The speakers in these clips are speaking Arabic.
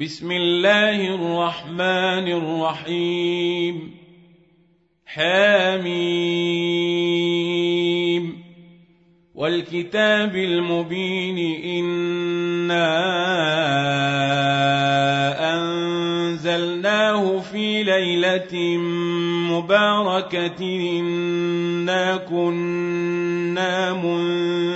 بسم الله الرحمن الرحيم. حميم والكتاب المبين إنا أنزلناه في ليلة مباركة إنا كنا منذرين.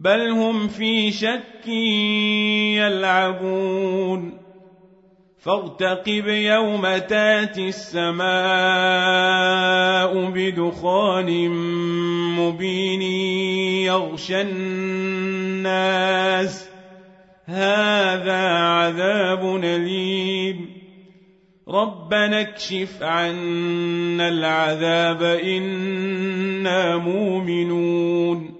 بل هم في شك يلعبون. فارتقب يوم تاتي السماء بدخان مبين يغشى الناس. هذا عذاب أليم. ربنا اكشف عنا العذاب إنا مؤمنون.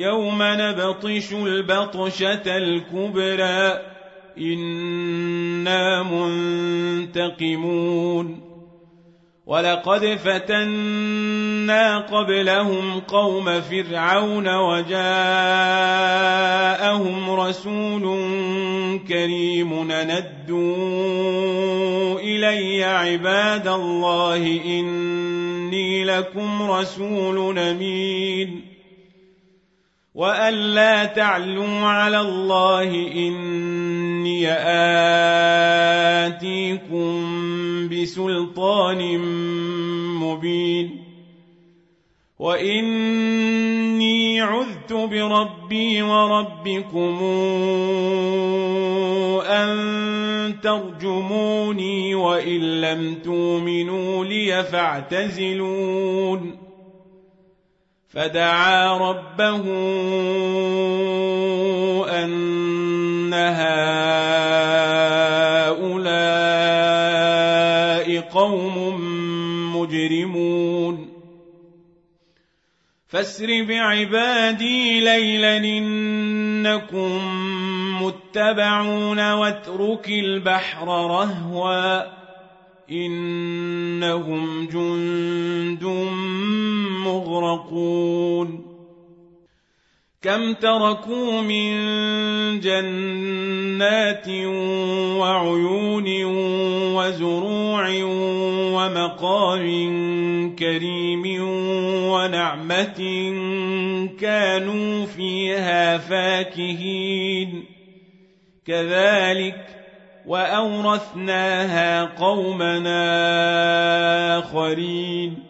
يوم نبطش البطشة الكبرى. إنا منتقمون. ولقد فتنا قبلهم قوم فرعون وجاءهم رسول كريم ندوا إلي عباد الله إني لكم رسول أمين. وأن لا تعلوا على الله إني آتيكم بسلطان مبين وإني عذت بربي وربكم أن ترجموني وإن لم تؤمنوا لي فاعتزلون فدعا ربه أن هؤلاء قوم مجرمون. فاسر بعبادي ليلا إنكم متبعون واترك البحر رهوا إنهم جند كم تركوا من جنات وعيون وزروع ومقام كريم ونعمة كانوا فيها فاكهين. كذلك وأورثناها قومنا آخرين.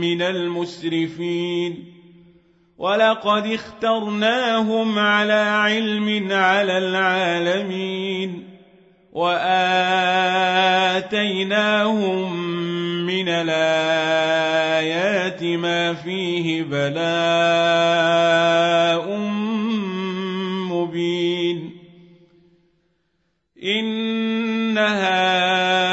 من المسرفين ولقد اخترناهم على علم على العالمين وآتيناهم من الآيات ما فيه بلاء مبين هؤلاء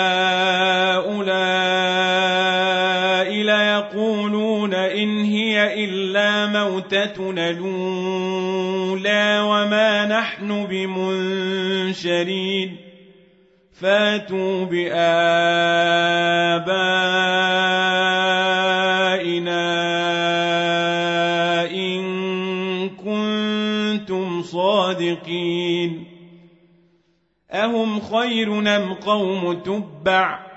ان هي الا موتتنا الاولى وما نحن بمنشرين فاتوا بآبائنا إن كنتم صادقين أهم خير أم قوم تبع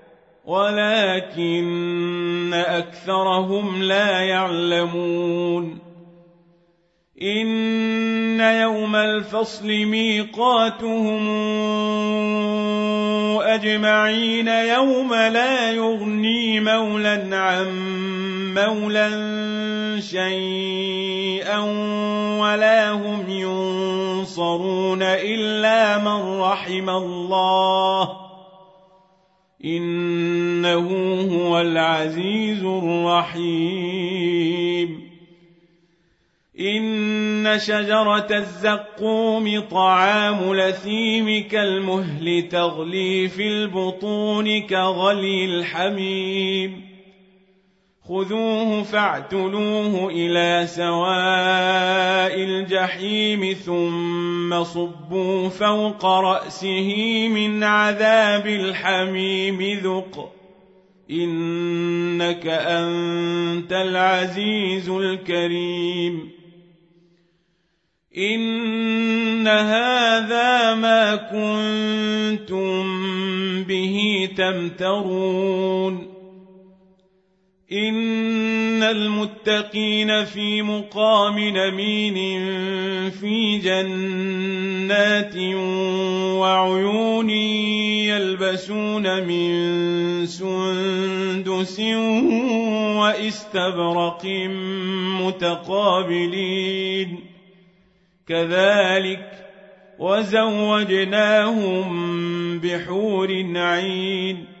ولكن أكثرهم لا يعلمون. إن يوم الفصل ميقاتهم أجمعين يوم لا يغني مولا عن مولا شيئا ولا هم ينصرون إلا من رحم الله. إنه هو العزيز الرحيم. إن شجرة الزقوم طعام لثيم كالمهل تغلي في البطون كغلي الحميم. خذوه فاعتلوه إلى سواء الجحيم ثم صبوا فوق رأسه من عذاب الحميم ذق. إنك أنت العزيز الكريم. إن هذا ما كنتم به تمترون. إن المتقين في مقام نمين في جنات وعيون يلبسون من سندس واستبرق متقابلين كذلك وزوجناهم بحور عين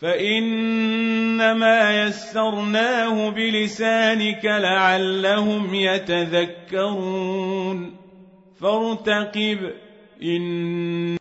فإنما يسرناه بلسانك لعلهم يتذكرون. فارتقب إن